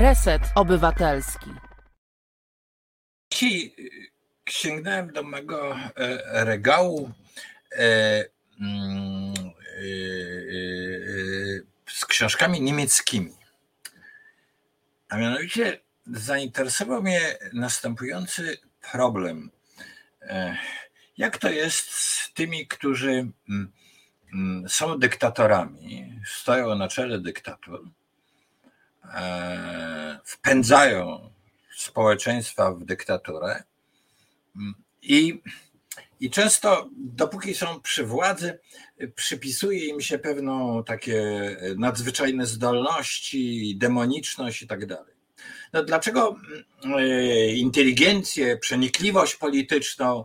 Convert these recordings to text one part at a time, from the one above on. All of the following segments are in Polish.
Reset Obywatelski. Dzisiaj sięgnąłem do mego e, regału e, mm, e, z książkami niemieckimi. A mianowicie zainteresował mnie następujący problem. Jak to jest z tymi, którzy mm, mm, są dyktatorami, stoją na czele dyktatur, wpędzają społeczeństwa w dyktaturę i, i często, dopóki są przy władzy, przypisuje im się pewną takie nadzwyczajne zdolności, demoniczność i tak dalej. No dlaczego e, inteligencję, przenikliwość polityczną,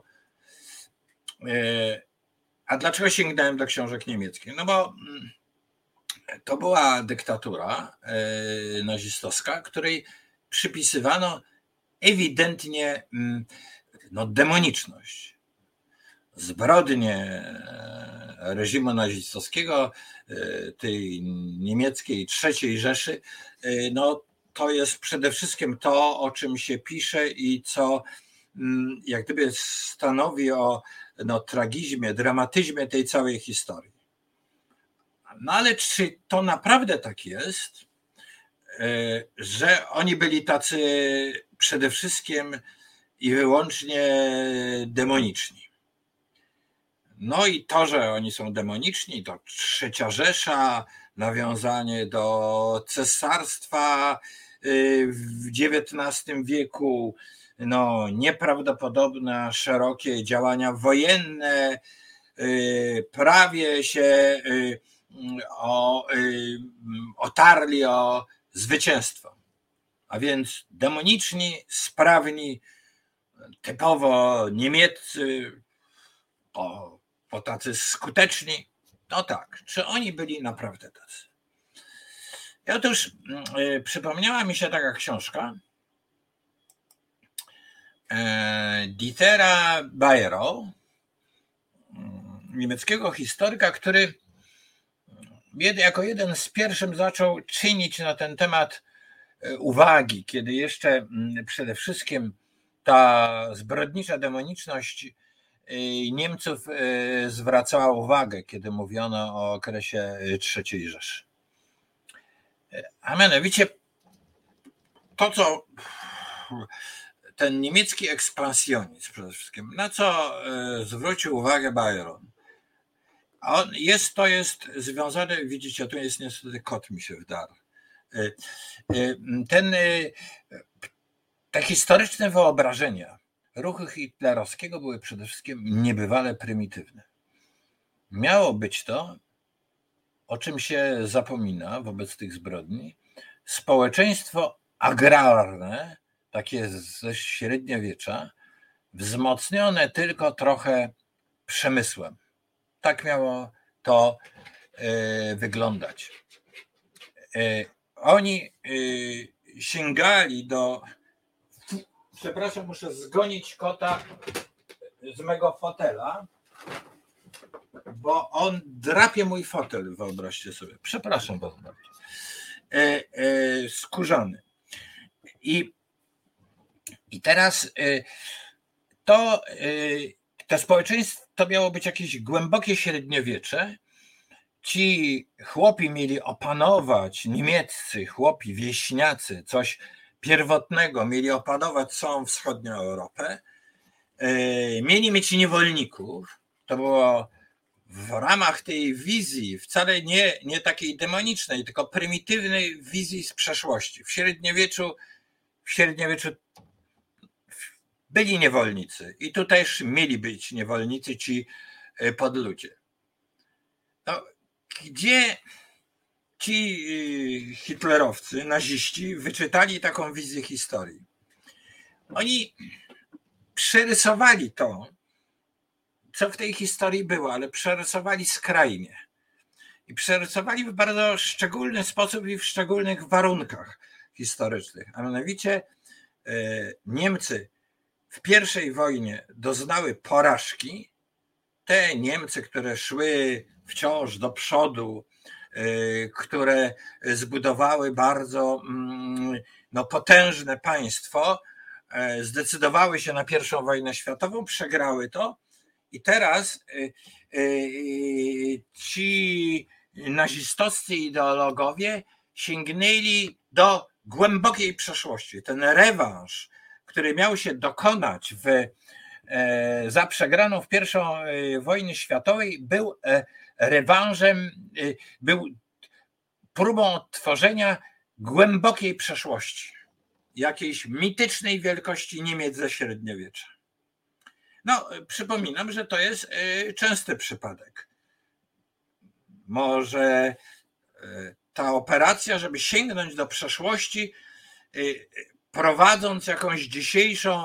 e, a dlaczego sięgnąłem do książek niemieckich? No bo mm, to była dyktatura e, nazistowska, której przypisywano ewidentnie mm, no, demoniczność. Zbrodnie e, reżimu nazistowskiego, e, tej niemieckiej trzeciej Rzeszy, no, to jest przede wszystkim to, o czym się pisze i co mm, jak gdyby stanowi o no, tragizmie, dramatyzmie tej całej historii. No ale czy to naprawdę tak jest, e, że oni byli tacy przede wszystkim i wyłącznie demoniczni? No i to, że oni są demoniczni, to trzecia Rzesza, nawiązanie do cesarstwa e, w XIX wieku, no, nieprawdopodobne, szerokie działania wojenne, e, prawie się o, y, otarli o zwycięstwo. A więc demoniczni, sprawni, typowo niemieccy, po, po tacy skuteczni. No tak, czy oni byli naprawdę tacy? I otóż y, przypomniała mi się taka książka e, Dietera Bayero, niemieckiego historyka, który jako jeden z pierwszym zaczął czynić na ten temat e, uwagi, kiedy jeszcze mm, przede wszystkim ta zbrodnicza demoniczność e, Niemców e, zwracała uwagę, kiedy mówiono o okresie III Rzeszy. A mianowicie to, co ten niemiecki ekspansjonizm przede wszystkim, na co zwrócił uwagę Bayron, on jest, to jest związane, widzicie, tu jest niestety kot mi się wdarł. E, e, ten, e, te historyczne wyobrażenia ruchu hitlerowskiego były przede wszystkim niebywale prymitywne. Miało być to, o czym się zapomina wobec tych zbrodni, społeczeństwo agrarne, takie ze średniowiecza, wzmocnione tylko trochę przemysłem tak miało to e, wyglądać. E, oni e, sięgali do. Przepraszam, muszę zgonić kota z mego fotela, bo on drapie mój fotel, wyobraźcie sobie. Przepraszam bardzo. Skórzony. I, i teraz to to społeczeństwo to miało być jakieś głębokie średniowiecze. Ci chłopi mieli opanować, niemieccy chłopi, wieśniacy, coś pierwotnego, mieli opanować całą wschodnią Europę. E, mieli mieć niewolników. To było w ramach tej wizji, wcale nie, nie takiej demonicznej, tylko prymitywnej wizji z przeszłości. W średniowieczu, w średniowieczu byli niewolnicy i tu też mieli być niewolnicy ci e, podludzie. No, gdzie ci e, hitlerowcy, naziści wyczytali taką wizję historii? Oni przerysowali to, co w tej historii było, ale przerysowali skrajnie. I przerysowali w bardzo szczególny sposób i w szczególnych warunkach historycznych. A mianowicie e, Niemcy w pierwszej wojnie doznały porażki, te Niemcy, które szły wciąż do przodu, które zbudowały bardzo mm, no, potężne państwo, zdecydowały się na pierwszą wojnę światową, przegrały to i teraz ci nazistowscy ideologowie sięgnęli do głębokiej przeszłości. Ten rewanż, który miał się dokonać w, e, za przegraną w pierwszą e, wojnie światowej, był e, rewanżem, był próbą tworzenia głębokiej przeszłości, jakiejś mitycznej wielkości Niemiec ze średniowiecza. No, przypominam, że to jest częsty przypadek. Może ta operacja, żeby sięgnąć do przeszłości, prowadząc jakąś dzisiejszą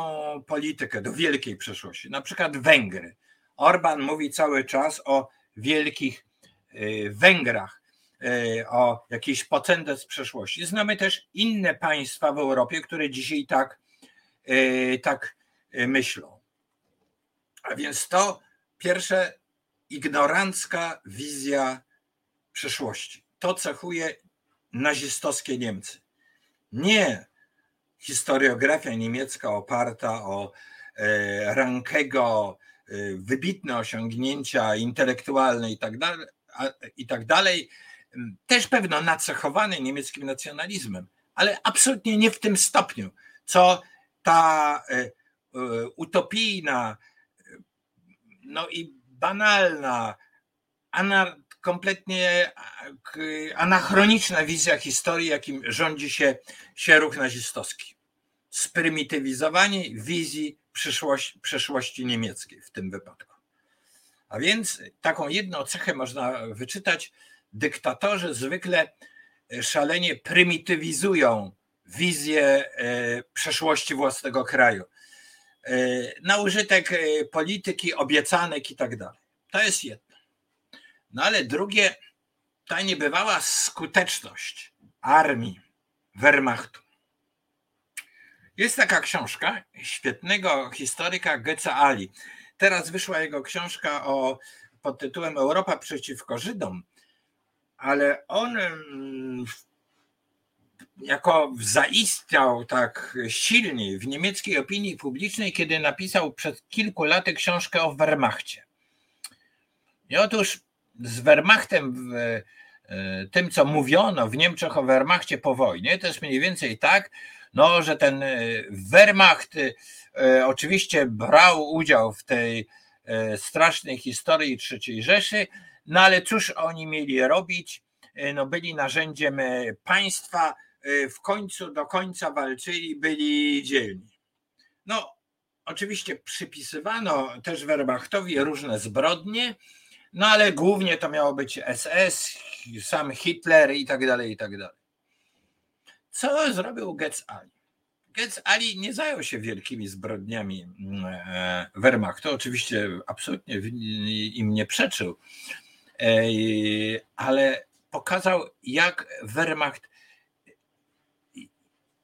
politykę do wielkiej przeszłości, na przykład Węgry. Orban mówi cały czas o wielkich y, Węgrach, y, o jakiejś potędze z przeszłości. Znamy też inne państwa w Europie, które dzisiaj tak, tak myślą. A więc to pierwsze ignorancka wizja przyszłości to cechuje nazistowskie Niemcy. Nie historiografia niemiecka oparta o e, Rankego, e, wybitne osiągnięcia intelektualne i tak dalej, i tak dalej, też pewno nacechowane niemieckim nacjonalizmem, ale absolutnie nie w tym stopniu, co ta e, utopijna, no i banalna, kompletnie anachroniczna wizja historii, jakim rządzi się, się ruch nazistowski. Sprymitywizowanie wizji przyszłości, przyszłości niemieckiej w tym wypadku. A więc taką jedną cechę można wyczytać. Dyktatorzy zwykle szalenie prymitywizują wizję e, przeszłości własnego kraju. E, na użytek e, polityki, obiecanek i tak dalej. To jest jedno. No ale drugie, ta niebywała skuteczność armii Wehrmachtu. Jest taka książka świetnego historyka Goetza Ali. Teraz wyszła jego książka o, pod tytułem Europa przeciwko Żydom, ale on mm, jako zaistniał tak silnie w niemieckiej opinii publicznej, kiedy napisał przed kilku laty książkę o Wehrmachcie. I otóż z Wehrmachtem, e, tym co mówiono w Niemczech o Wehrmachcie po wojnie, to jest mniej więcej tak, no, że ten e, Wehrmacht e, oczywiście brał udział w tej strasznej historii III Rzeszy, no ale cóż oni mieli robić? No, byli narzędziem państwa, w końcu do końca walczyli, byli dzielni. No, oczywiście przypisywano też Wehrmachtowi różne zbrodnie, no ale głównie to miało być SS, sam Hitler i tak dalej, i tak dalej. Co zrobił Getz Ali? Getz Ali nie zajął się wielkimi zbrodniami e, Wehrmachtu, oczywiście absolutnie im nie przeczył, ale pokazał, jak Wehrmacht,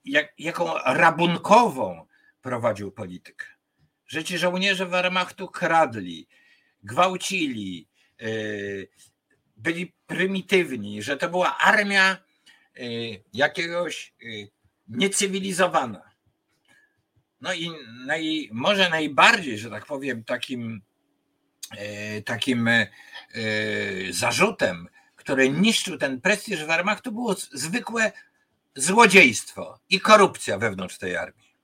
jak, jaką rabunkową prowadził politykę. Że ci żołnierze Wehrmachtu kradli, gwałcili, byli prymitywni, że to była armia y, jakiegoś y, niecywilizowana. No i naj, może najbardziej, że tak powiem, takim, takim zarzutem, który niszczył ten prestiż Wehrmachtu, było zwykłe złodziejstwo i korupcja wewnątrz tej armii.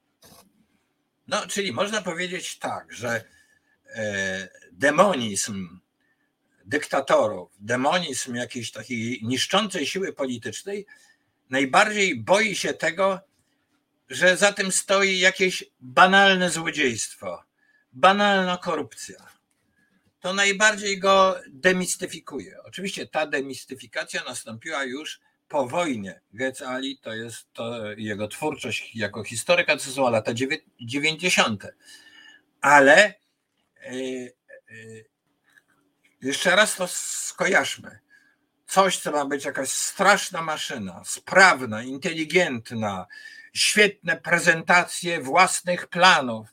No, czyli można powiedzieć tak, że demonizm dyktatorów, demonizm jakiejś takiej niszczącej siły politycznej, najbardziej boi się tego, że za tym stoi jakieś banalne złodziejstwo, banalna korupcja. To najbardziej go demistyfikuje. Oczywiście ta demistyfikacja nastąpiła już po wojnie. Goetz Ali to jest to jego twórczość jako historyka, to są lata 90. Ale yy, yy, jeszcze raz to skojarzmy. Coś, co ma być jakaś straszna maszyna, sprawna, inteligentna, świetne prezentacje własnych planów,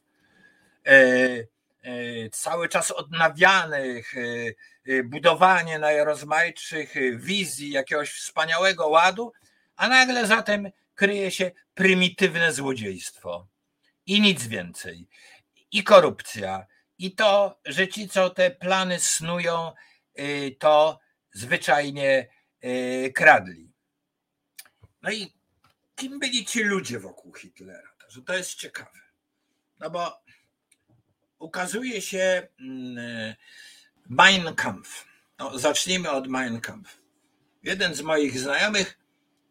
e, cały czas odnawianych, budowanie najrozmaitszych wizji jakiegoś wspaniałego ładu, a nagle zatem kryje się prymitywne złodziejstwo i nic więcej. I korupcja, i to, że ci, co te plany snują, to zwyczajnie kradli. No i kim byli ci ludzie wokół Hitlera? To jest ciekawe. No bo ukazuje się mm, Mein Kampf. No, zacznijmy od Mein Kampf. Jeden z moich znajomych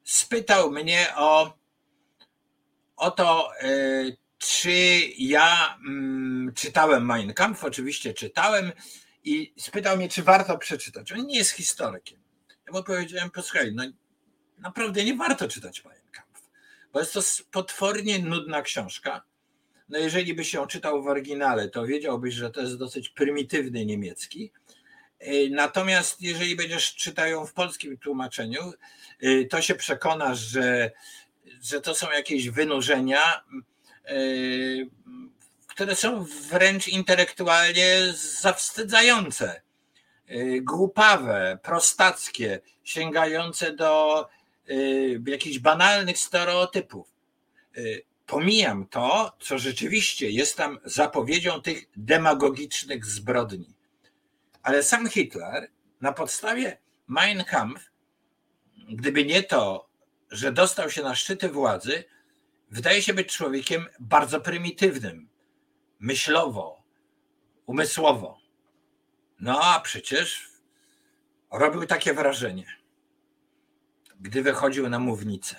spytał mnie o, o to, e, czy ja mm, czytałem Mein Kampf. Oczywiście czytałem i spytał mnie, czy warto przeczytać. On nie jest historykiem. Ja mu powiedziałem, posłuchaj, no naprawdę nie warto czytać Mein Kampf, bo jest to potwornie nudna książka. No jeżeli byś ją czytał w oryginale, to wiedziałbyś, że to jest dosyć prymitywny niemiecki. E, natomiast jeżeli będziesz czytał ją w polskim tłumaczeniu, e, to się przekonasz, że, że to są jakieś wynurzenia, które są wręcz intelektualnie zawstydzające, głupawe, prostackie, sięgające do jakichś banalnych stereotypów. Pomijam to, co rzeczywiście jest tam zapowiedzią tych demagogicznych zbrodni. Ale sam Hitler na podstawie Mein Kampf, gdyby nie to, że dostał się na szczyty władzy, wydaje się być człowiekiem bardzo prymitywnym, myślowo, umysłowo. No a przecież robił takie wrażenie, gdy wychodził na mównicę.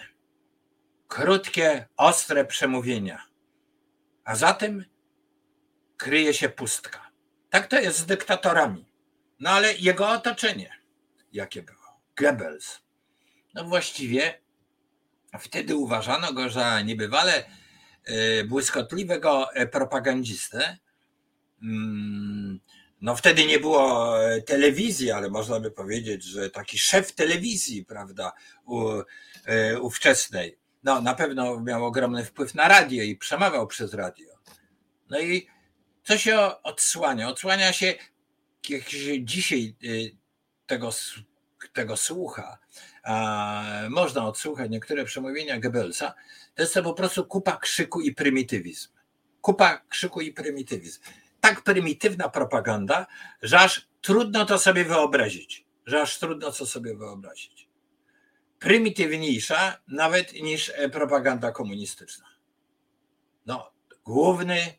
Krótkie, ostre przemówienia, a za tym kryje się pustka. Tak to jest z dyktatorami. No ale jego otoczenie, jakie było? Goebbels. No właściwie wtedy uważano go za niebywale e, błyskotliwego e, propagandzistę. Mm, no wtedy nie było e, telewizji, ale można by powiedzieć, że taki szef telewizji, prawda, u, ówczesnej. No na pewno miał ogromny wpływ na radio i przemawiał przez radio. No i co się odsłania? Odsłania się jak się dzisiaj tego, tego słucha, można odsłuchać niektóre przemówienia Goebbelsa, to jest to po prostu kupa krzyku i prymitywizm. Kupa krzyku i prymitywizm. Tak prymitywna propaganda, że aż trudno to sobie wyobrazić. Że aż trudno to sobie wyobrazić. Prymitywniejsza nawet niż e, propaganda komunistyczna. No, główny,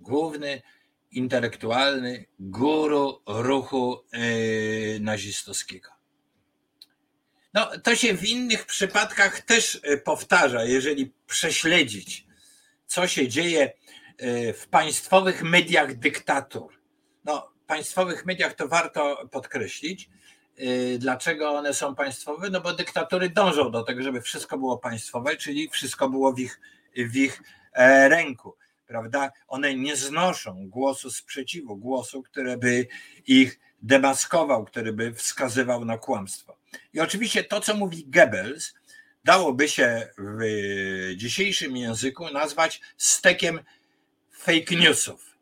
główny intelektualny guru ruchu yy, nazistowskiego. No, to się w innych przypadkach też yy, powtarza, jeżeli prześledzić, co się dzieje yy, w państwowych mediach dyktatur. No, państwowych mediach to warto podkreślić. Dlaczego one są państwowe? No bo dyktatury dążą do tego, żeby wszystko było państwowe, czyli wszystko było w ich, w ich e, ręku prawda? One nie znoszą głosu sprzeciwu, głosu, który by ich demaskował, który by wskazywał na kłamstwo. I oczywiście to, co mówi Goebbels, dałoby się w dzisiejszym języku nazwać stekiem fake newsów.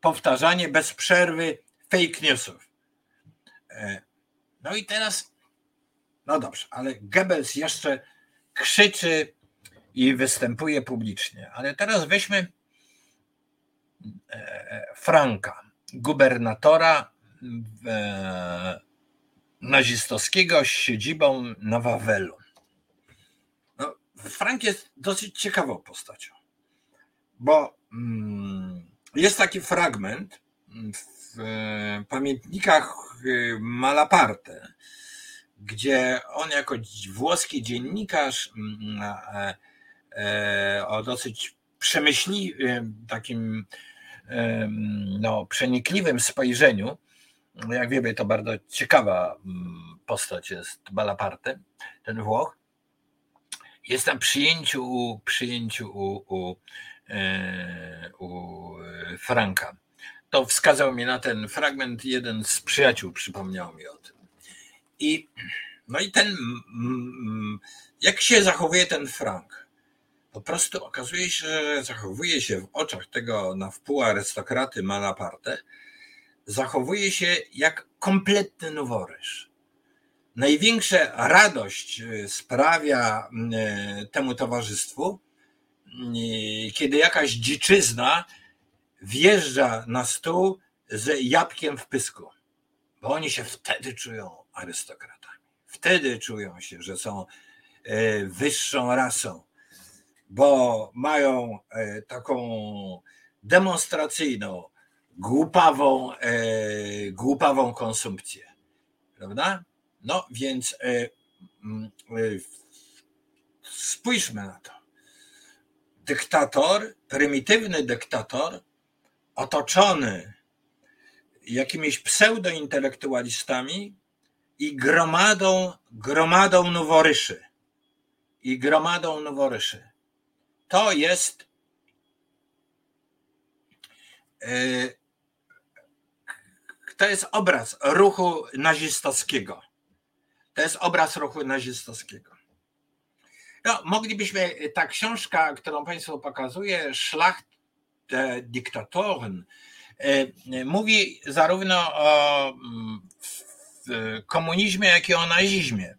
Powtarzanie bez przerwy fake newsów. E, no i teraz, no dobrze, ale Goebbels jeszcze krzyczy i występuje publicznie. Ale teraz weźmy e, Franka, gubernatora e, nazistowskiego z siedzibą na Wawelu. No, Frank jest dosyć ciekawą postacią, bo mm, jest taki fragment w e, pamiętnikach Malaparte, gdzie on jako włoski dziennikarz mm, E, o dosyć przemyśliwym, takim no, przenikliwym spojrzeniu. Jak wiemy, to bardzo ciekawa mm, postać jest Balaparte, ten Włoch. Jest tam przyjęciu, u, przyjęciu u, u, e, u Franka. To wskazał mi na ten fragment jeden z przyjaciół, przypomniał mi o tym. I, no i ten, jak się zachowuje ten Frank? po prostu okazuje się, że zachowuje się w oczach tego na wpół arystokraty Malaparte, zachowuje się jak kompletny noworyż. Największa radość e, sprawia e, temu towarzystwu, e, kiedy jakaś dziczyzna wjeżdża na stół z jabłkiem w pysku, bo oni się wtedy czują arystokratami. Wtedy czują się, że są wyższą rasą, bo mają taką demonstracyjną, głupawą, głupawą konsumpcję. Prawda? No więc e, mm, e, spójrzmy na to. Dyktator, prymitywny dyktator, otoczony jakimiś pseudointelektualistami i gromadą, gromadą noworyszy. I gromadą noworyszy. To jest e, to jest obraz ruchu nazistowskiego. To jest obraz ruchu nazistowskiego. No, moglibyśmy, ta książka, którą Państwu pokazuję, Szlacht Diktatoren, e, mówi zarówno o mm, komunizmie, jak i o nazizmie.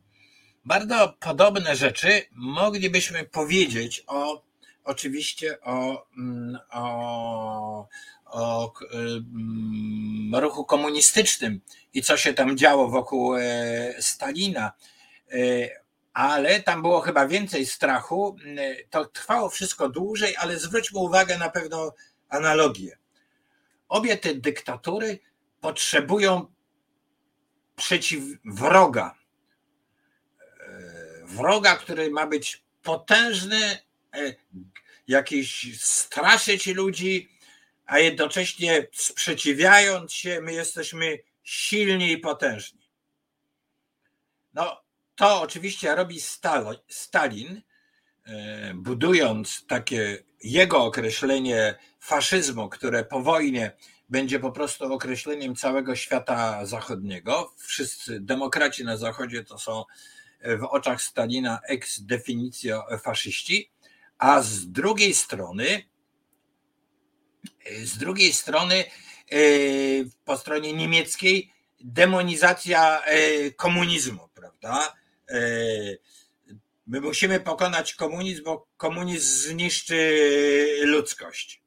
Bardzo podobne rzeczy moglibyśmy powiedzieć o oczywiście o, mm, o o mm, ruchu komunistycznym i co się tam działo wokół e, Stalina, e, ale tam było chyba więcej strachu. E, to trwało wszystko dłużej, ale zwróćmy uwagę na pewną analogię. Obie te dyktatury potrzebują przeciw wroga. Wroga, który ma być potężny, jakiś straszyć ludzi, a jednocześnie sprzeciwiając się, my jesteśmy silni i potężni. No, to oczywiście robi Stalin, e, budując takie jego określenie faszyzmu, które po wojnie będzie po prostu określeniem całego świata zachodniego. Wszyscy demokraci na zachodzie to są w oczach Stalina ex definicjo faszyści, a z drugiej strony z drugiej strony, e, po stronie niemieckiej, demonizacja e, komunizmu, prawda? E, my musimy pokonać komunizm, bo komunizm zniszczy ludzkość.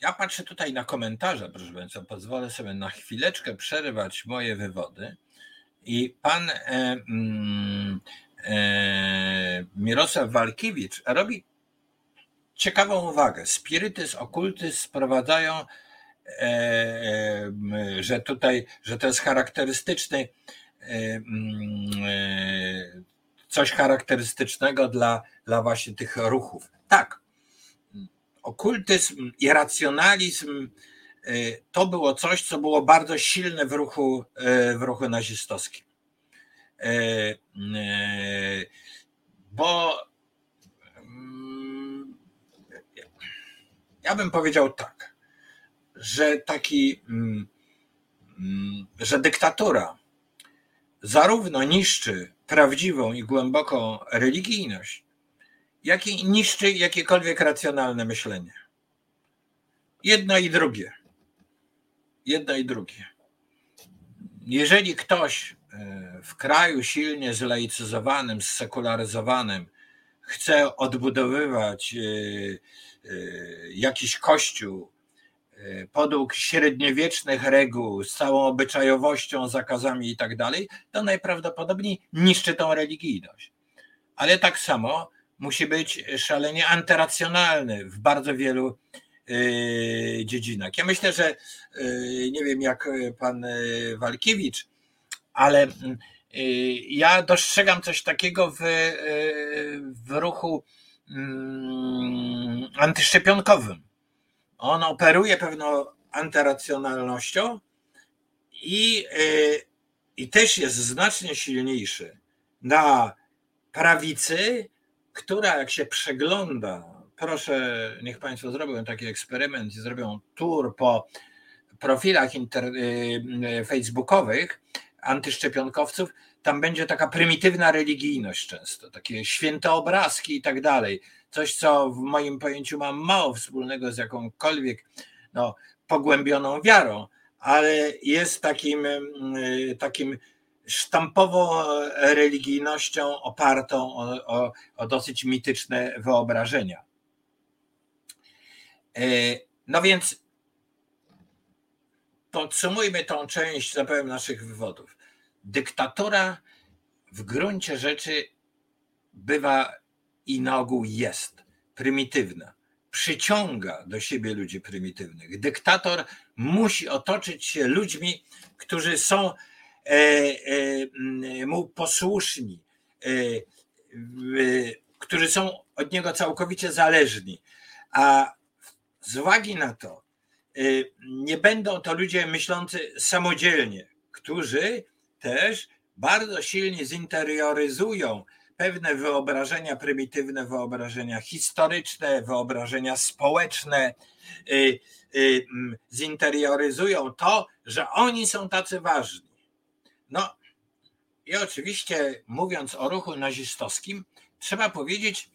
Ja patrzę tutaj na komentarze, proszę Państwa, pozwolę sobie na chwileczkę przerwać moje wywody. I pan e, mm, e, Mirosław Walkiewicz robi ciekawą uwagę. Spirytyzm, okultyzm sprowadzają, e, e, że tutaj, że to jest charakterystyczny, e, coś charakterystycznego dla, dla właśnie tych ruchów. Tak, okultyzm i racjonalizm to było coś, co było bardzo silne w ruchu, w ruchu nazistowskim. Bo Ja bym powiedział tak, że taki, mm, mm, że dyktatura zarówno niszczy prawdziwą i głęboką religijność, jak i niszczy jakiekolwiek racjonalne myślenie. Jedno i drugie. Jedno i drugie. Jeżeli ktoś e, w kraju silnie zlaicyzowanym, zsekularyzowanym chce odbudowywać e, jakiś kościół y, podług średniowiecznych reguł, z całą obyczajowością, zakazami i tak dalej, to najprawdopodobniej niszczy tą religijność. Ale tak samo musi być szalenie antyracjonalny w bardzo wielu y, dziedzinach. Ja myślę, że nie wiem jak pan Walkiewicz, ale ja dostrzegam coś takiego w, w ruchu antyszczepionkowym. On operuje pewną antyracjonalnością i, y, i też jest znacznie silniejszy na prawicy, która jak się przegląda, proszę, niech Państwo zrobią taki eksperyment i zrobią tour po profilach inter, y, y, facebookowych antyszczepionkowców, tam będzie taka prymitywna religijność często, takie święte obrazki i tak dalej. Coś, co w moim pojęciu ma mało wspólnego z jakąkolwiek no, pogłębioną wiarą, ale jest takim, mm, takim sztampową religijnością opartą o, o, o dosyć mityczne wyobrażenia. E, no więc podsumujmy tą część zapewne naszych wywodów. Dyktatura w gruncie rzeczy bywa i na ogół jest prymitywna. Przyciąga do siebie ludzi prymitywnych. Dyktator musi otoczyć się ludźmi, którzy są E, e, mu posłuszni, e, którzy są od niego całkowicie zależni. A z uwagi na to, nie będą to ludzie myślący samodzielnie, którzy też bardzo silnie zinterioryzują pewne wyobrażenia prymitywne, wyobrażenia historyczne, wyobrażenia społeczne, zinterioryzują to, że oni są tacy ważni no i oczywiście mówiąc o ruchu nazistowskim, trzeba powiedzieć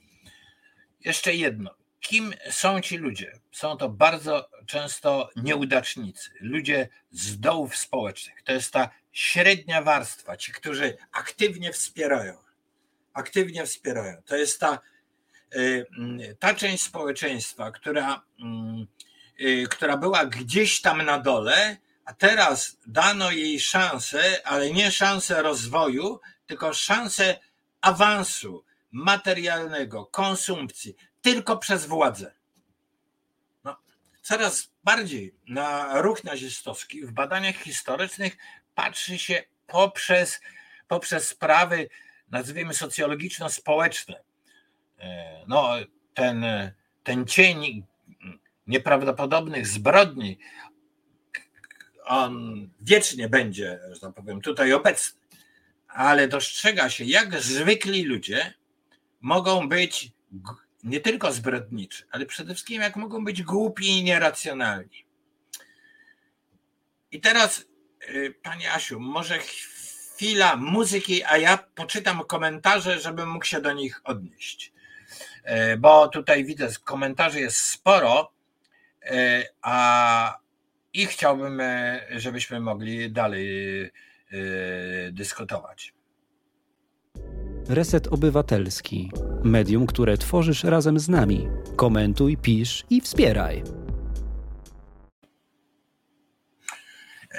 jeszcze jedno. Kim są ci ludzie? Są to bardzo często nieudacznicy, ludzie z dołów społecznych. To jest ta średnia warstwa, ci, którzy aktywnie wspierają. Aktywnie wspierają. To jest ta, y, ta część społeczeństwa, która, y, y, która była gdzieś tam na dole, a teraz dano jej szansę, ale nie szansę rozwoju, tylko szansę awansu materialnego, konsumpcji, tylko przez władzę. No, coraz bardziej na ruch nazistowski w badaniach historycznych patrzy się poprzez, poprzez sprawy, nazwijmy socjologiczno-społeczne. E, no, ten, ten cień nieprawdopodobnych zbrodni on wiecznie będzie, że tak powiem, tutaj obecny, ale dostrzega się, jak zwykli ludzie mogą być nie tylko zbrodniczy, ale przede wszystkim jak mogą być głupi i nieracjonalni. I teraz, y, Pani Asiu, może chwila muzyki, a ja poczytam komentarze, żebym mógł się do nich odnieść. Y, bo tutaj widzę, komentarzy jest sporo, y, a i chciałbym, e, żebyśmy mogli dalej dyskutować. Reset Obywatelski. Medium, które tworzysz razem z nami. Komentuj, pisz i wspieraj.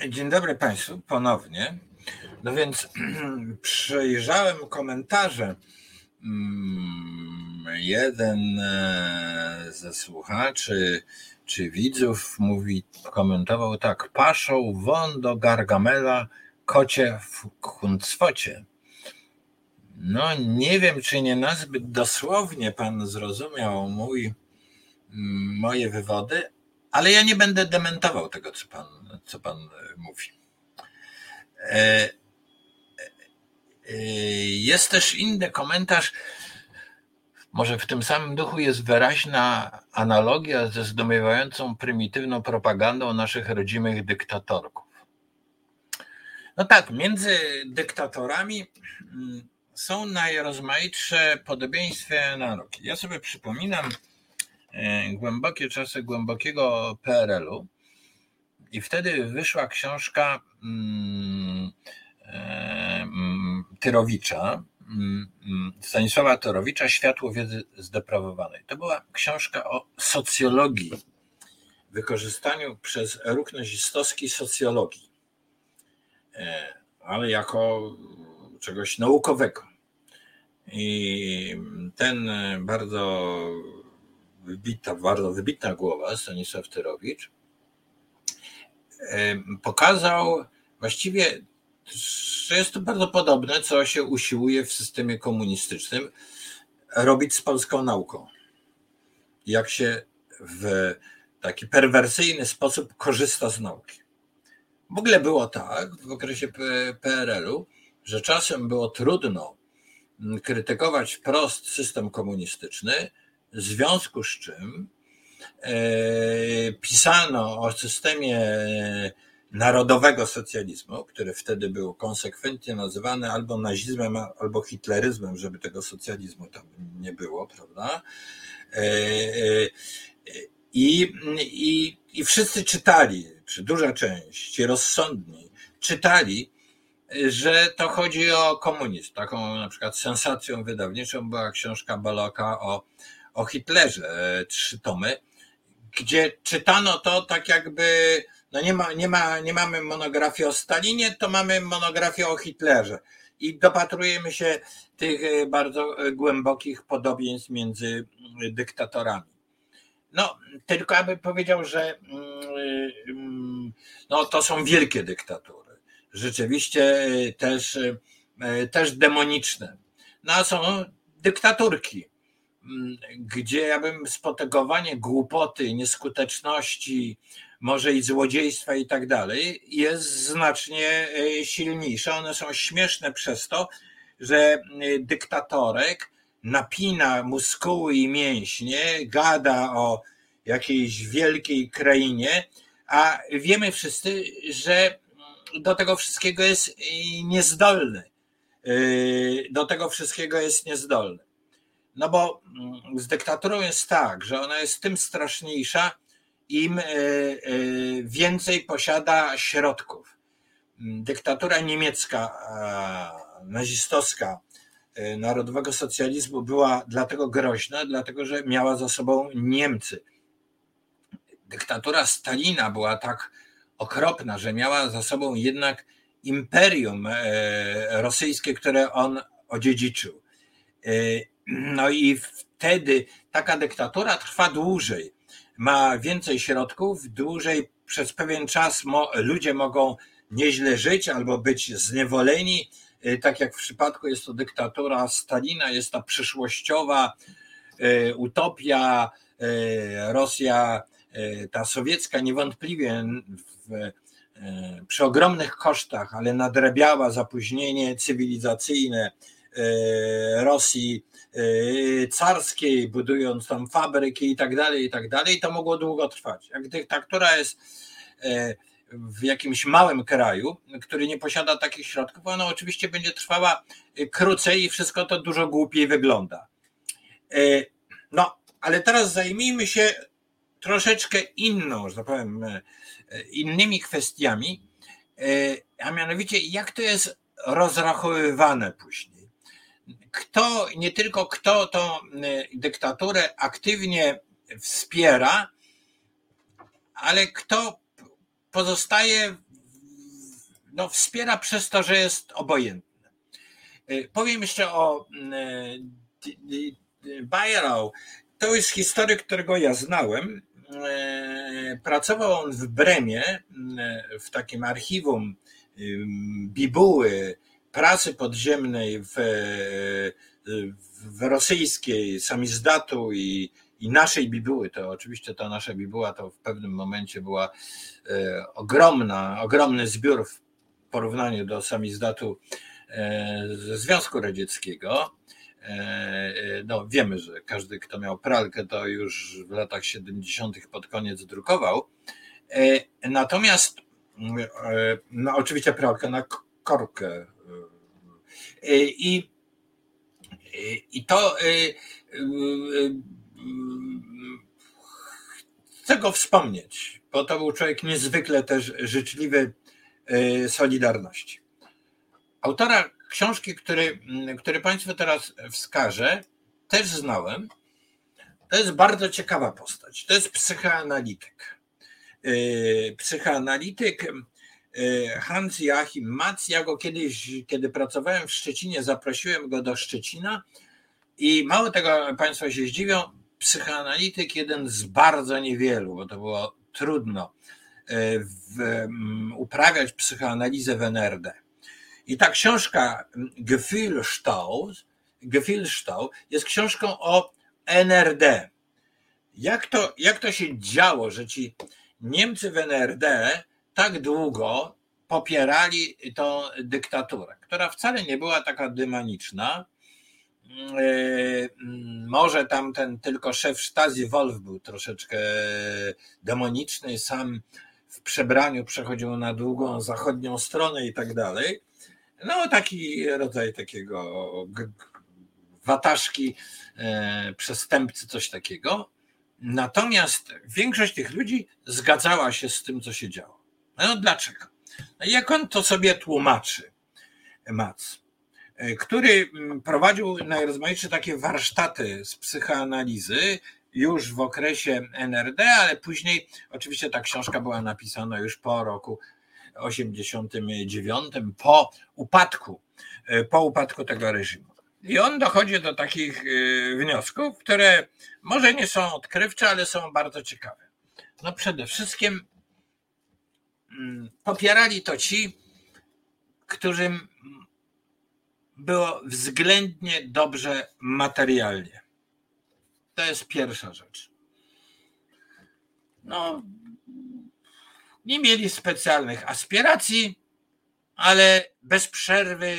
Dzień dobry Państwu ponownie. No więc przejrzałem komentarze. Mm, jeden e, ze słuchaczy czy widzów mówi, komentował tak, paszą won do Gargamela kocie w kuncwocie. No nie wiem, czy nie nazbyt dosłownie pan zrozumiał mój, moje wywody, ale ja nie będę dementował tego, co pan, co pan mówi. E, e, jest też inny komentarz, może w tym samym duchu jest wyraźna analogia ze zdumiewającą prymitywną propagandą naszych rodzimych dyktatorków. No tak, między dyktatorami mm, są najrozmaitsze podobieństwa analogie. Ja sobie przypominam e, głębokie czasy głębokiego PRL-u i wtedy wyszła książka mm, e, mm, Tyrowicza, Mm, Stanisława Torowicza Światło wiedzy zdeprawowanej. To była książka o socjologii, wykorzystaniu przez ruch nazistowski socjologii, e, ale jako czegoś naukowego. I ten bardzo wybita, bardzo wybitna głowa, Stanisław Tyrowicz, pokazał właściwie że jest to bardzo podobne, co się usiłuje w systemie komunistycznym robić z polską nauką. Jak się w taki perwersyjny sposób korzysta z nauki. W ogóle było tak w okresie PRL-u, że czasem było trudno krytykować wprost system komunistyczny, w związku z czym pisano o systemie narodowego socjalizmu, który wtedy był konsekwentnie nazywany albo nazizmem, albo hitleryzmem, żeby tego socjalizmu tam nie było, prawda? E, e, I, i, i wszyscy czytali, czy duża część, rozsądni, czytali, że to chodzi o komunizm. Taką na przykład sensacją wydawniczą była książka Baloka o, o Hitlerze, trzy tomy, gdzie czytano to tak jakby no nie, ma, nie, ma, nie mamy monografii o Stalinie, to mamy monografię o Hitlerze. I dopatrujemy się tych e, bardzo e, głębokich podobieństw między dyktatorami. No, tylko aby powiedział, że mm, mm, no, to są wielkie dyktatury. Rzeczywiście e, też, też demoniczne. No, a są dyktaturki, gdzie ja bym spotegowanie głupoty, nieskuteczności, może i złodziejstwa i tak dalej, jest znacznie e, silniejsza. One są śmieszne przez to, że e, dyktatorek napina muskuły i mięśnie, gada o jakiejś wielkiej krainie, a wiemy wszyscy, że do tego wszystkiego jest niezdolny. E, do tego wszystkiego jest niezdolny. No bo mm, z dyktaturą jest tak, że ona jest tym straszniejsza, im e, e, więcej posiada środków. Dyktatura niemiecka, nazistowska, e, narodowego socjalizmu była dlatego groźna, dlatego że miała za sobą Niemcy. Dyktatura Stalina była tak okropna, że miała za sobą jednak imperium rosyjskie, które on odziedziczył. No i wtedy taka dyktatura trwa dłużej ma więcej środków, dłużej przez pewien czas mo, ludzie mogą nieźle żyć albo być zniewoleni. Y, tak jak w przypadku jest to dyktatura Stalina, jest ta przyszłościowa y, utopia, y, Rosja, ta sowiecka niewątpliwie w, przy ogromnych kosztach, ale nadrabiała zapóźnienie cywilizacyjne Rosji Y, carskiej, budując tam fabryki i tak dalej, i tak dalej, to mogło długo trwać. Jak dyktatura jest y, w jakimś małym kraju, który nie posiada takich środków, ona oczywiście będzie trwała krócej i wszystko to dużo głupiej wygląda. No, ale teraz zajmijmy się troszeczkę inną, że tak powiem, innymi kwestiami, a mianowicie jak to jest rozrachowywane później kto, nie tylko kto tą y, dyktaturę aktywnie wspiera, ale kto pozostaje, no wspiera przez to, że jest obojętny. Y, powiem jeszcze o y, Bayerau. To jest historyk, którego ja znałem. Pracował on w Bremie, w takim archiwum bibuły pracy podziemnej w, w rosyjskiej samizdatu i, i naszej bibuły, to oczywiście ta nasza bibuła to w pewnym momencie była e, ogromna, ogromny zbiór w porównaniu do samizdatu e, ze Związku Radzieckiego. E, no, wiemy, że każdy, kto miał pralkę, to już w latach 70. pod koniec drukował. Natomiast, no, oczywiście pralkę na korkę i, i to chcę go wspomnieć, bo to był człowiek niezwykle też życzliwy Solidarności. Autora książki, który, który Państwu teraz wskażę, też znałem. To jest bardzo ciekawa postać. To jest psychoanalityk. Psychoanalityk E, Hans Joachim Matz. Ja go kiedyś, kiedy pracowałem w Szczecinie, zaprosiłem go do Szczecina i mało tego Państwo się zdziwią, psychoanalityk jeden z bardzo niewielu, bo to było trudno e, w, uprawiać psychoanalizę w NRD. I ta książka Gefühlstau, Gefühlstau jest książką o NRD. Jak to, jak to się działo, że ci Niemcy w NRD tak długo popierali tą dyktaturę, która wcale nie była taka demoniczna. Mm, e, może tam ten tylko szef Stasi Wolf był troszeczkę demoniczny, sam w przebraniu przechodził na długą zachodnią stronę i tak dalej. No, taki rodzaj takiego wataszki, e, przestępcy, coś takiego. Natomiast większość tych ludzi zgadzała się z tym, co się działo. No dlaczego? No jak on to sobie tłumaczy, Mac, e, który mm, prowadził najrozmaitsze takie warsztaty z psychoanalizy już w okresie NRD, ale później oczywiście ta książka była napisana już po roku 89, po upadku, e, po upadku tego reżimu. I on dochodzi do takich e, wniosków, które może nie są odkrywcze, ale są bardzo ciekawe. No przede wszystkim popierali to ci, którym było względnie dobrze materialnie. To jest pierwsza rzecz. No, nie mieli specjalnych aspiracji, ale bez przerwy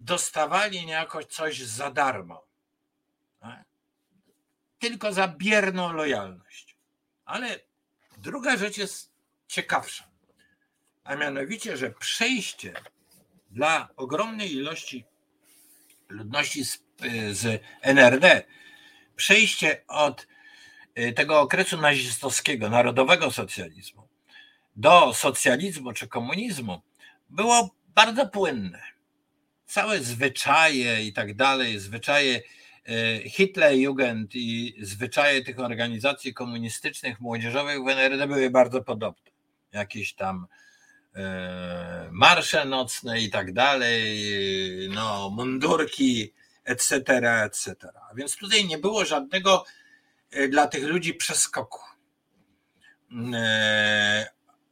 dostawali niejako coś za darmo. Tak? Tylko za bierną lojalność. Ale druga rzecz jest ciekawsza. A mianowicie, że przejście dla ogromnej ilości ludności z, z NRD, przejście od y, tego okresu nazistowskiego, narodowego socjalizmu, do socjalizmu czy komunizmu było bardzo płynne. Całe zwyczaje i tak dalej, zwyczaje e, Hitlerjugend i zwyczaje tych organizacji komunistycznych, młodzieżowych w NRD były bardzo podobne. Jakieś tam marsze nocne i tak dalej, no, mundurki, etc., etc. Więc tutaj nie było żadnego e, dla tych ludzi przeskoku.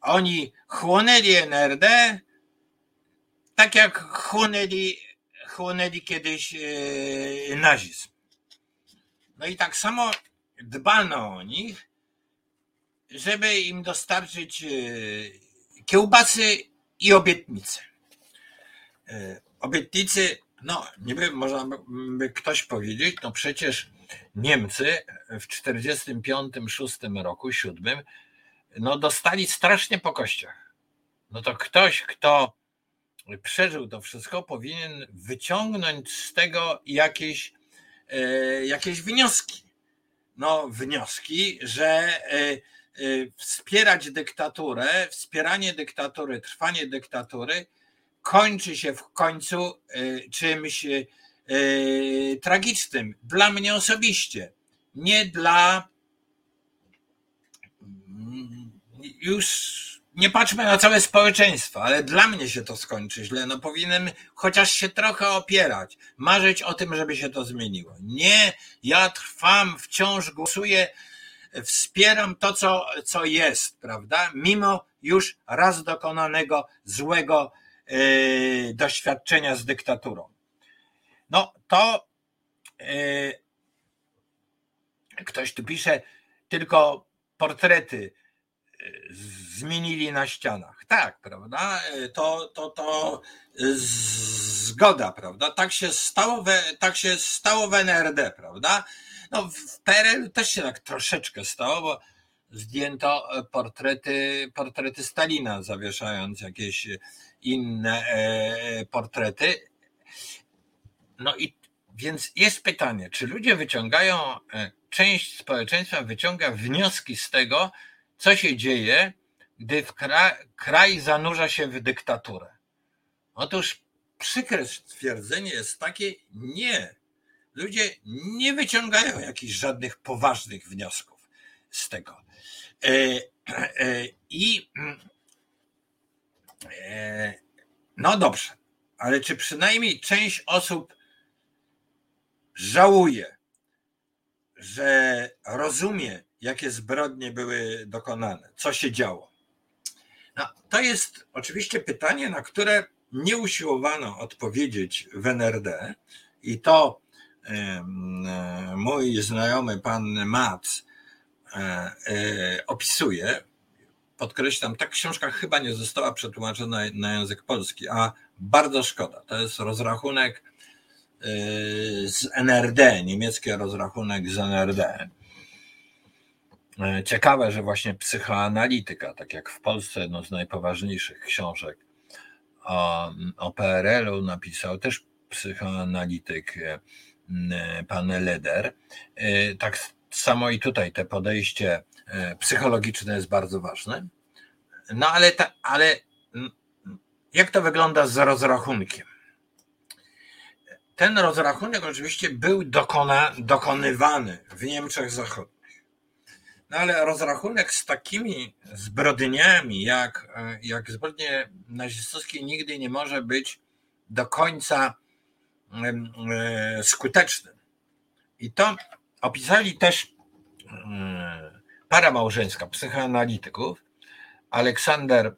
Oni chłonęli NRD, tak jak chłonęli, chłonęli kiedyś e, nazizm. No i tak samo dbano o nich, żeby im dostarczyć e, kiełbasy i obietnice. E, obietnicy, no niby można by ktoś powiedzieć, no przecież Niemcy w 45-6 roku, 7 no dostali strasznie po kościach. No to ktoś, kto przeżył to wszystko, powinien wyciągnąć z tego jakieś, e, jakieś wnioski. No, wnioski, że e, wspierać dyktaturę, wspieranie dyktatury, trwanie dyktatury kończy się w końcu czymś tragicznym. Dla mnie osobiście, nie dla już nie patrzmy na całe społeczeństwo, ale dla mnie się to skończy źle. No powinienem chociaż się trochę opierać, marzyć o tym, żeby się to zmieniło. Nie, ja trwam, wciąż głosuję, wspieram to, co, co jest, prawda? Mimo już raz dokonanego złego yy, doświadczenia z dyktaturą. No to yy, ktoś tu pisze tylko portrety zmienili na ścianach. Tak, prawda? To, to, to zgoda, prawda? Tak się stało, we, tak się stało w NRD, prawda? No, w PRL też się tak troszeczkę stało, bo zdjęto portrety, portrety Stalina, zawieszając jakieś inne e, portrety. No i więc jest pytanie, czy ludzie wyciągają, e, część społeczeństwa wyciąga wnioski z tego, co się dzieje, gdy kraj, kraj zanurza się w dyktaturę. Otóż przykre stwierdzenie jest takie, nie. Ludzie nie wyciągają jakichś żadnych poważnych wniosków z tego. E, e, I e, no dobrze, ale czy przynajmniej część osób żałuje, że rozumie, jakie zbrodnie były dokonane, co się działo. No, to jest oczywiście pytanie, na które nie usiłowano odpowiedzieć w NRD i to mój znajomy pan Mac e, e, opisuje. Podkreślam, ta książka chyba nie została przetłumaczona na język polski, a bardzo szkoda. To jest rozrachunek e, z NRD, niemiecki rozrachunek z NRD ciekawe, że właśnie psychoanalityka, tak jak w Polsce jedną z najpoważniejszych książek o, o PRL-u napisał też psychoanalityk pan Leder. Tak samo i tutaj te podejście psychologiczne jest bardzo ważne. No ale, ta, ale jak to wygląda z rozrachunkiem? Ten rozrachunek oczywiście był dokona, dokonywany w Niemczech Zachodnich. No ale rozrachunek z takimi zbrodniami, jak, jak zbrodnie nazistowskie, nigdy nie może być do końca e, skuteczny. I to opisali też para małżeńska psychoanalityków, Aleksander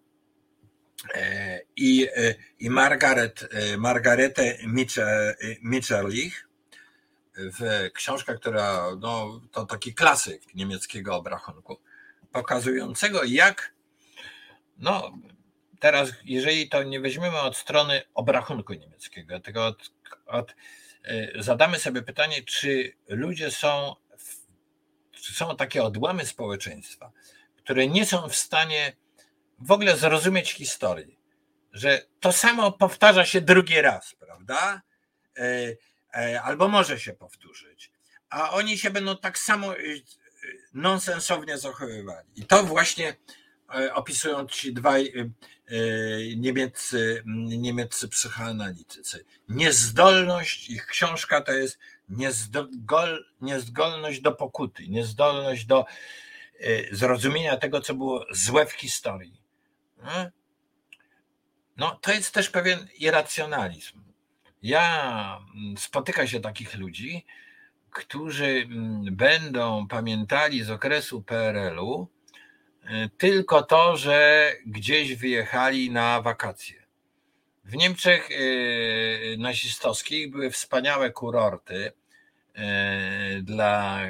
e, i, e, i Margaret, Margaretę Mitscherlich w książce, która no, to taki klasyk niemieckiego obrachunku, pokazującego jak no teraz, jeżeli to nie weźmiemy od strony obrachunku niemieckiego, tylko od, od zadamy sobie pytanie, czy ludzie są, czy są takie odłamy społeczeństwa, które nie są w stanie w ogóle zrozumieć historii, że to samo powtarza się drugi raz, prawda? E, e, albo może się powtórzyć, a oni się będą tak samo e, nonsensownie zachowywali. I to właśnie opisują ci dwaj niemieccy, niemieccy psychoanalitycy. Niezdolność, ich książka to jest niezdol, niezdolność do pokuty, niezdolność do zrozumienia tego, co było złe w historii. No, to jest też pewien irracjonalizm. Ja spotykam się takich ludzi, którzy będą pamiętali z okresu PRL-u tylko to, że gdzieś wyjechali na wakacje. W Niemczech y, nazistowskich były wspaniałe kurorty y, dla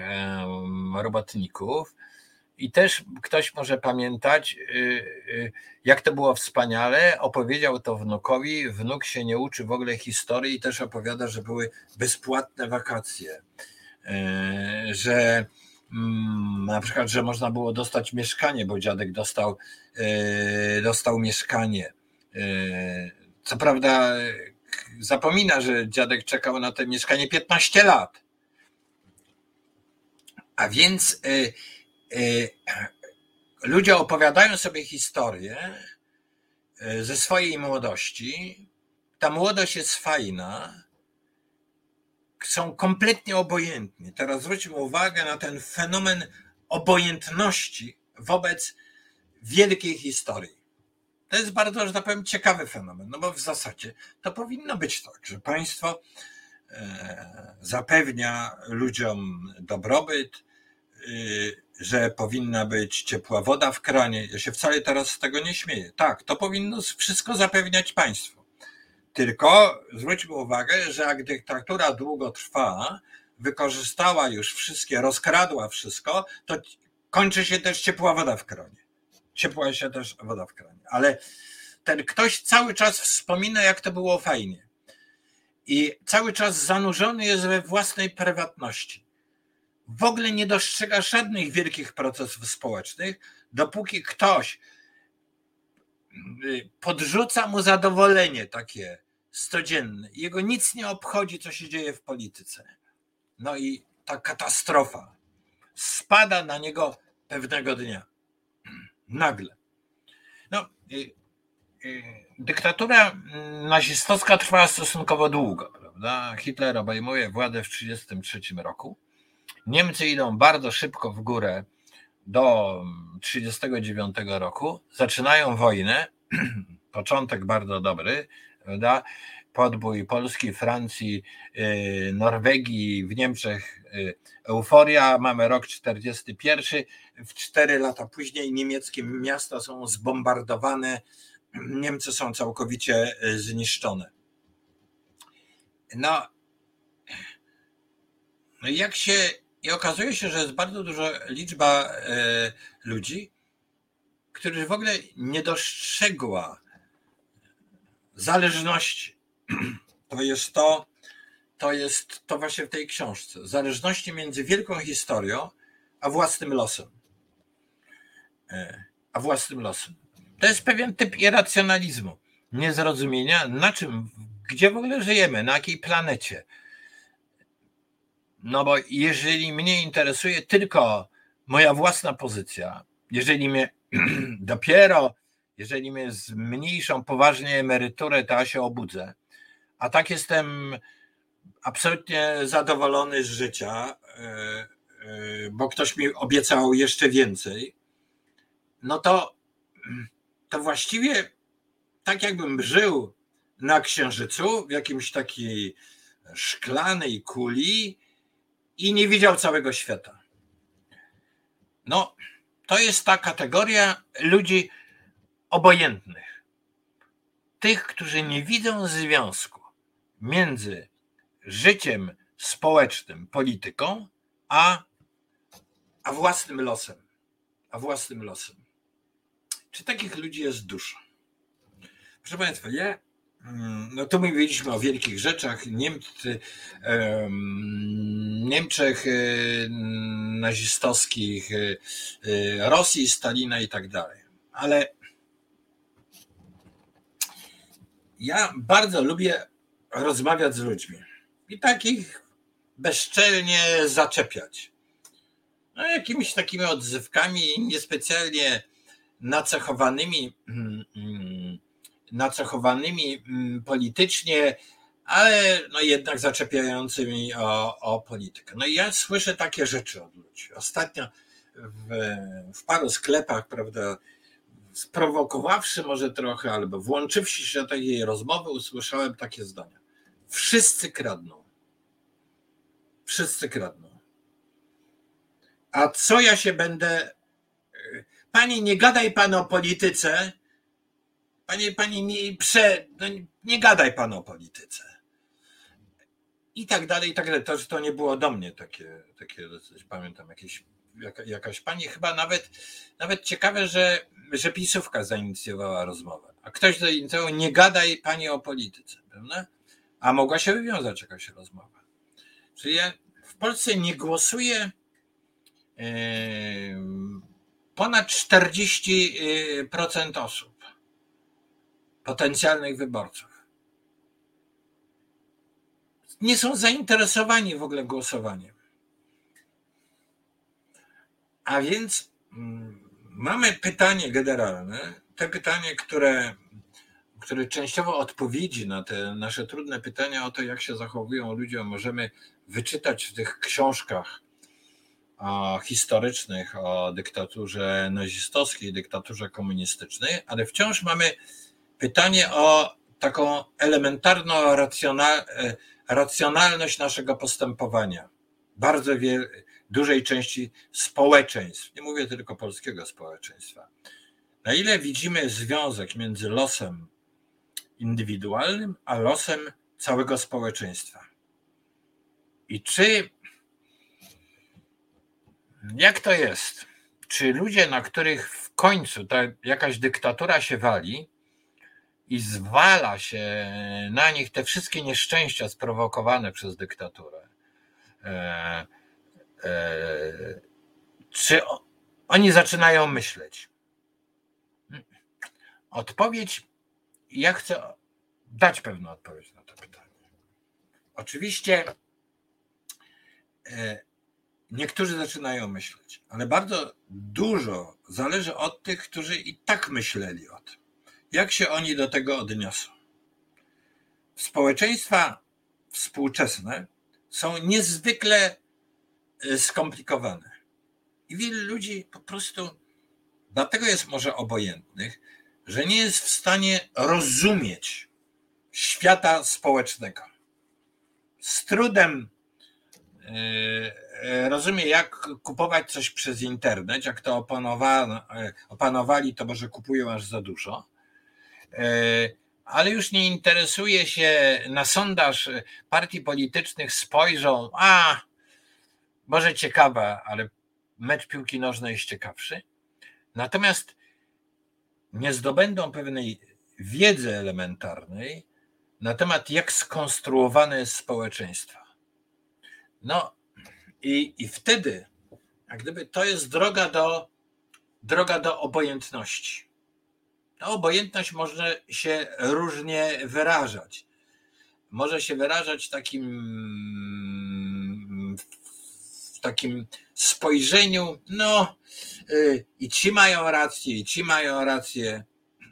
robotników, i też ktoś może pamiętać, y, jak to było wspaniale. Opowiedział to wnukowi. Wnuk się nie uczy w ogóle historii i też opowiada, że były bezpłatne wakacje. Y, że na przykład, że można było dostać mieszkanie, bo dziadek dostał, dostał mieszkanie. Co prawda, zapomina, że dziadek czekał na to mieszkanie 15 lat. A więc Y, ludzie opowiadają sobie historię ze swojej młodości. Ta młodość jest fajna, są kompletnie obojętni. Teraz zwróćmy uwagę na ten fenomen obojętności wobec wielkiej historii. To jest bardzo, że tak powiem, ciekawy fenomen, no bo w zasadzie to powinno być tak, że państwo e, zapewnia ludziom dobrobyt, y, że powinna być ciepła woda w kranie. Ja się wcale teraz z tego nie śmieję. Tak, to powinno wszystko zapewniać państwo. Tylko zwróćmy uwagę, że jak dyktatura długo trwa, wykorzystała już wszystkie, rozkradła wszystko, to kończy się też ciepła woda w kranie. Ciepła się też woda w kranie. Ale ten ktoś cały czas wspomina, jak to było fajnie. I cały czas zanurzony jest we własnej prywatności w ogóle nie dostrzega żadnych wielkich procesów społecznych, dopóki ktoś y, podrzuca mu zadowolenie takie stodzienne. Jego nic nie obchodzi, co się dzieje w polityce. No i ta katastrofa spada na niego pewnego dnia. Nagle. No, y, y, dyktatura nazistowska trwała stosunkowo długo, prawda? Hitler obejmuje władzę w 1933 roku. Niemcy idą bardzo szybko w górę do 1939 roku, zaczynają wojnę, początek bardzo dobry, prawda? podbój Polski, Francji, y, Norwegii, w Niemczech y, euforia, mamy rok 41, w cztery lata później niemieckie miasta są zbombardowane, Niemcy są całkowicie y, zniszczone. No, no jak się i okazuje się, że jest bardzo duża liczba ludzi, którzy w ogóle nie dostrzegła zależności. To jest to, to jest to właśnie w tej książce. Zależności między wielką historią a własnym losem. e, a własnym losem. To jest pewien typ irracjonalizmu, niezrozumienia, na czym, gdzie w ogóle żyjemy, na jakiej planecie. No bo jeżeli mnie interesuje tylko moja własna pozycja, jeżeli mnie dopiero, jeżeli mnie zmniejszą poważnie emeryturę, to ja się obudzę. A tak jestem absolutnie zadowolony z życia, e, e, bo ktoś mi obiecał jeszcze więcej, no to, to właściwie tak jakbym żył na Księżycu w jakimś takiej szklanej kuli i nie widział całego świata. No, to jest ta kategoria ludzi obojętnych. Tych, którzy nie widzą związku między życiem społecznym, polityką, a, a własnym losem. A własnym losem. Czy takich ludzi jest dużo? Proszę Państwa, ja Mm, no tu mówiliśmy o wielkich rzeczach, Niemcy, Niemczech e, nazistowskich, e, e, Rosji, Stalina i tak dalej. Ale ja bardzo lubię rozmawiać z ludźmi i takich bezczelnie zaczepiać. No, jakimiś takimi odzywkami niespecjalnie nacechowanymi mm, mm, nacechowanymi mm, politycznie, ale no jednak zaczepiającymi o, o politykę. No i ja słyszę takie rzeczy od ludzi. Ostatnio w, w paru sklepach, prawda, sprowokowawszy może trochę, albo włączywszy się do takiej rozmowy, usłyszałem takie zdania. Wszyscy kradną. Wszyscy kradną. A co ja się będę. Pani, nie gadaj pan o polityce, Panie, panie, nie, prze, no, nie gadaj pan o polityce. I tak dalej, i tak dalej. To, to nie było do mnie takie, takie pamiętam, jakieś, jaka, jakaś pani, chyba nawet, nawet ciekawe, że, że pisówka zainicjowała rozmowę. A ktoś zainicjował, nie gadaj pani o polityce, prawda? A mogła się wywiązać jakaś rozmowa. Czyli ja w Polsce nie głosuję yy, ponad 40% osób potencjalnych wyborców. Nie są zainteresowani w ogóle głosowaniem. A więc mm, mamy pytanie generalne, te pytanie, które, które częściowo odpowiedzi na te nasze trudne pytania o to, jak się zachowują ludzie, możemy wyczytać w tych książkach historycznych o dyktaturze nazistowskiej, dyktaturze komunistycznej, ale wciąż mamy pytanie o taką elementarną e, racjonalność naszego postępowania. Bardzo wiel, dużej części społeczeństw, nie mówię tylko polskiego społeczeństwa. Na ile widzimy związek między losem indywidualnym a losem całego społeczeństwa? I czy jak to jest? Czy ludzie, na których w końcu ta jakaś dyktatura się wali, i zwala się na nich te wszystkie nieszczęścia sprowokowane przez dyktaturę. E, czy oni zaczynają myśleć? Odpowiedź, ja chcę dać pewną odpowiedź na to pytanie. Oczywiście e, niektórzy zaczynają myśleć, ale bardzo dużo zależy od tych, którzy i tak myśleli o tym. Jak się oni do tego odniosą? Społeczeństwa współczesne są niezwykle e, skomplikowane. I wielu ludzi po prostu dlatego jest może obojętnych, że nie jest w stanie rozumieć świata społecznego. Z trudem e, e, rozumie, jak kupować coś przez internet. Jak to opanowali, to może kupują aż za dużo. Ale już nie interesuje się na sondaż partii politycznych, spojrzą, a może ciekawa, ale mecz piłki nożnej jest ciekawszy. Natomiast nie zdobędą pewnej wiedzy elementarnej na temat, jak skonstruowane jest społeczeństwo. No i, i wtedy, jak gdyby to jest droga do, droga do obojętności. Ta obojętność może się różnie wyrażać. Może się wyrażać takim, takim spojrzeniu, no y, i ci mają rację, i ci mają rację.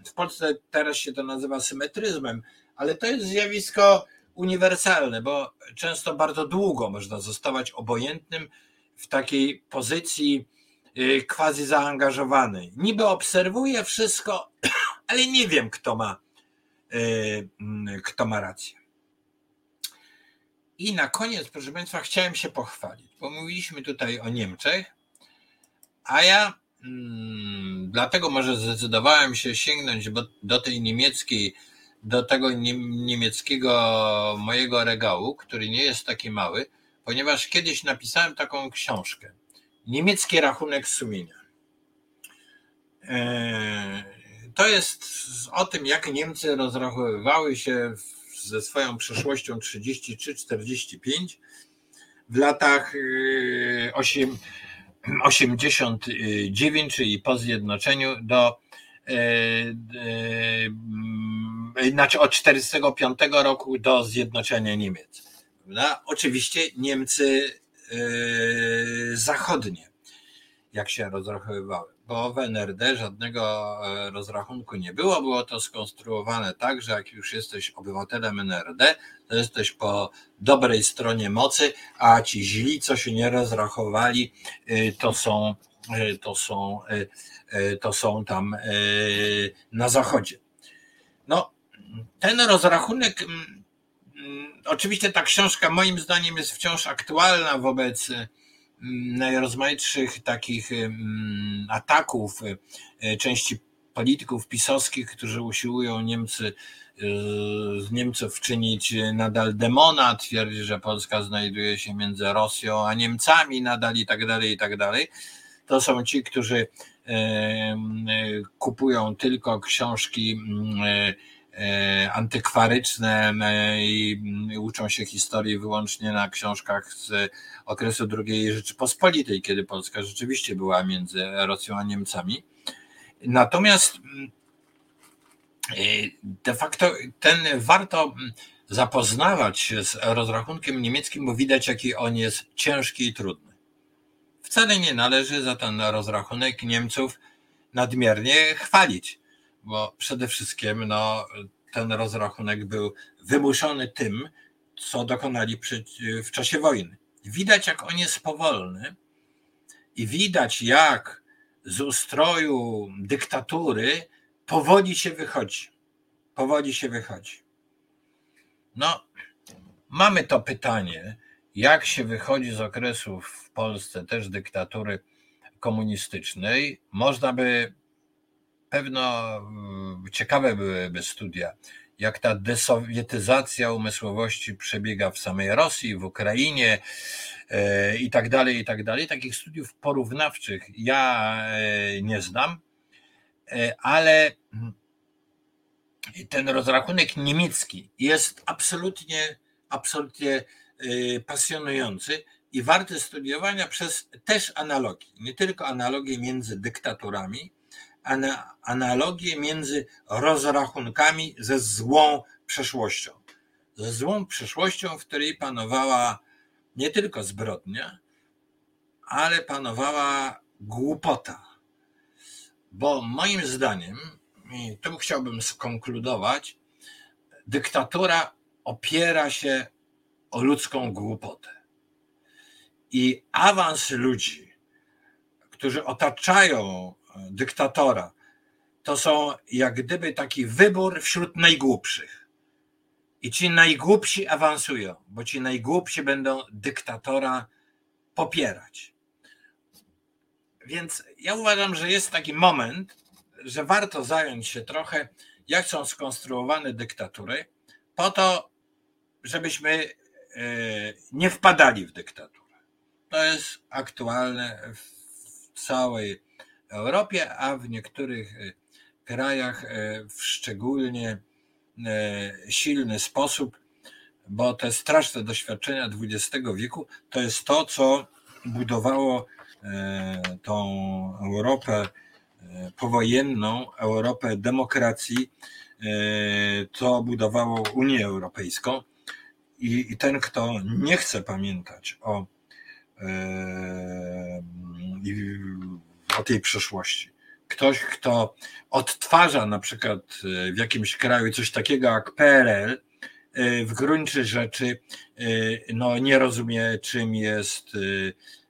W Polsce teraz się to nazywa symetryzmem, ale to jest zjawisko uniwersalne, bo często bardzo długo można zostawać obojętnym w takiej pozycji y, quasi zaangażowanej. Niby obserwuję wszystko, ale nie wiem, kto ma, y, mm, kto ma rację. I na koniec, proszę Państwa, chciałem się pochwalić, bo mówiliśmy tutaj o Niemczech, a ja mm, dlatego może zdecydowałem się sięgnąć do tej niemieckiej do tego niemieckiego mojego regału, który nie jest taki mały, ponieważ kiedyś napisałem taką książkę. Niemiecki rachunek sumienia. E, to jest o tym, jak Niemcy rozrachowywały się ze swoją przeszłością 33-45 w latach 89, e, czyli po zjednoczeniu do e, znaczy od 1945 roku do zjednoczenia Niemiec. Prawda? Oczywiście Niemcy zachodnie, jak się rozrachowywały, bo w NRD żadnego e, rozrachunku nie było. Było to skonstruowane tak, że jak już jesteś obywatelem NRD, to jesteś po dobrej stronie mocy, a ci źli, co się nie rozrachowali, yy, to są, yy, to są, to są tam na zachodzie. No, ten rozrachunek, mm, mm, oczywiście ta książka moim zdaniem jest wciąż aktualna wobec najrozmaitszych takich ataków e, części polityków pisowskich, którzy usiłują Niemcy e, z Niemców czynić nadal demona, twierdzi, że Polska znajduje się między Rosją a Niemcami nadal i tak dalej, i tak dalej. To są ci, którzy e, kupują tylko książki E, antykwaryczne e, i uczą się historii wyłącznie na książkach z okresu II Rzeczypospolitej, kiedy Polska rzeczywiście była między Rosją a Niemcami. Natomiast e, de facto ten warto zapoznawać się z rozrachunkiem niemieckim, bo widać, jaki on jest ciężki i trudny. Wcale nie należy za ten rozrachunek Niemców nadmiernie chwalić bo przede wszystkim no, ten rozrachunek był wymuszony tym, co dokonali przy, w czasie wojny. Widać, jak on jest powolny i widać, jak z ustroju dyktatury powoli się wychodzi. Powoli się wychodzi. No, mamy to pytanie, jak się wychodzi z okresu w Polsce też dyktatury komunistycznej. Można by pewno mm, ciekawe byłyby studia, jak ta desowietyzacja umysłowości przebiega w samej Rosji, w Ukrainie e, i tak dalej, i tak dalej. Takich studiów porównawczych ja e, nie znam, e, ale mm, ten rozrachunek niemiecki jest absolutnie, absolutnie pasjonujący i warty studiowania przez też analogii, nie tylko analogie między dyktaturami, analogię między rozrachunkami ze złą przeszłością. Ze złą przeszłością, w której panowała nie tylko zbrodnia, ale panowała głupota. Bo moim zdaniem, i tu chciałbym skonkludować, dyktatura opiera się o ludzką głupotę. I awans ludzi, którzy otaczają dyktatora, to są jak gdyby taki wybór wśród najgłupszych. I ci najgłupsi awansują, bo ci najgłupsi będą dyktatora popierać. Więc ja uważam, że jest taki moment, że warto zająć się trochę, jak są skonstruowane dyktatury, po to, żebyśmy e, nie wpadali w dyktaturę. To jest aktualne w całej Europie, a w niektórych e, krajach e, w szczególnie e, silny sposób, bo te straszne doświadczenia XX wieku to jest to, co budowało tą Europę powojenną Europę demokracji, to budowało Unię Europejską. I, ten, kto nie chce pamiętać o, o tej przeszłości, ktoś, kto odtwarza na przykład w jakimś kraju coś takiego jak PRL, w gruncie rzeczy no, nie rozumie, czym jest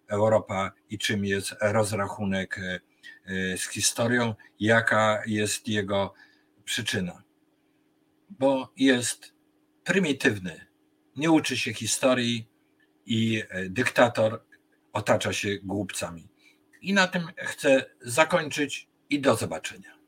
Europa i czym jest rozrachunek z historią, jaka jest jego przyczyna. Bo jest prymitywny, nie uczy się historii i dyktator otacza się głupcami. I na tym chcę zakończyć i do zobaczenia.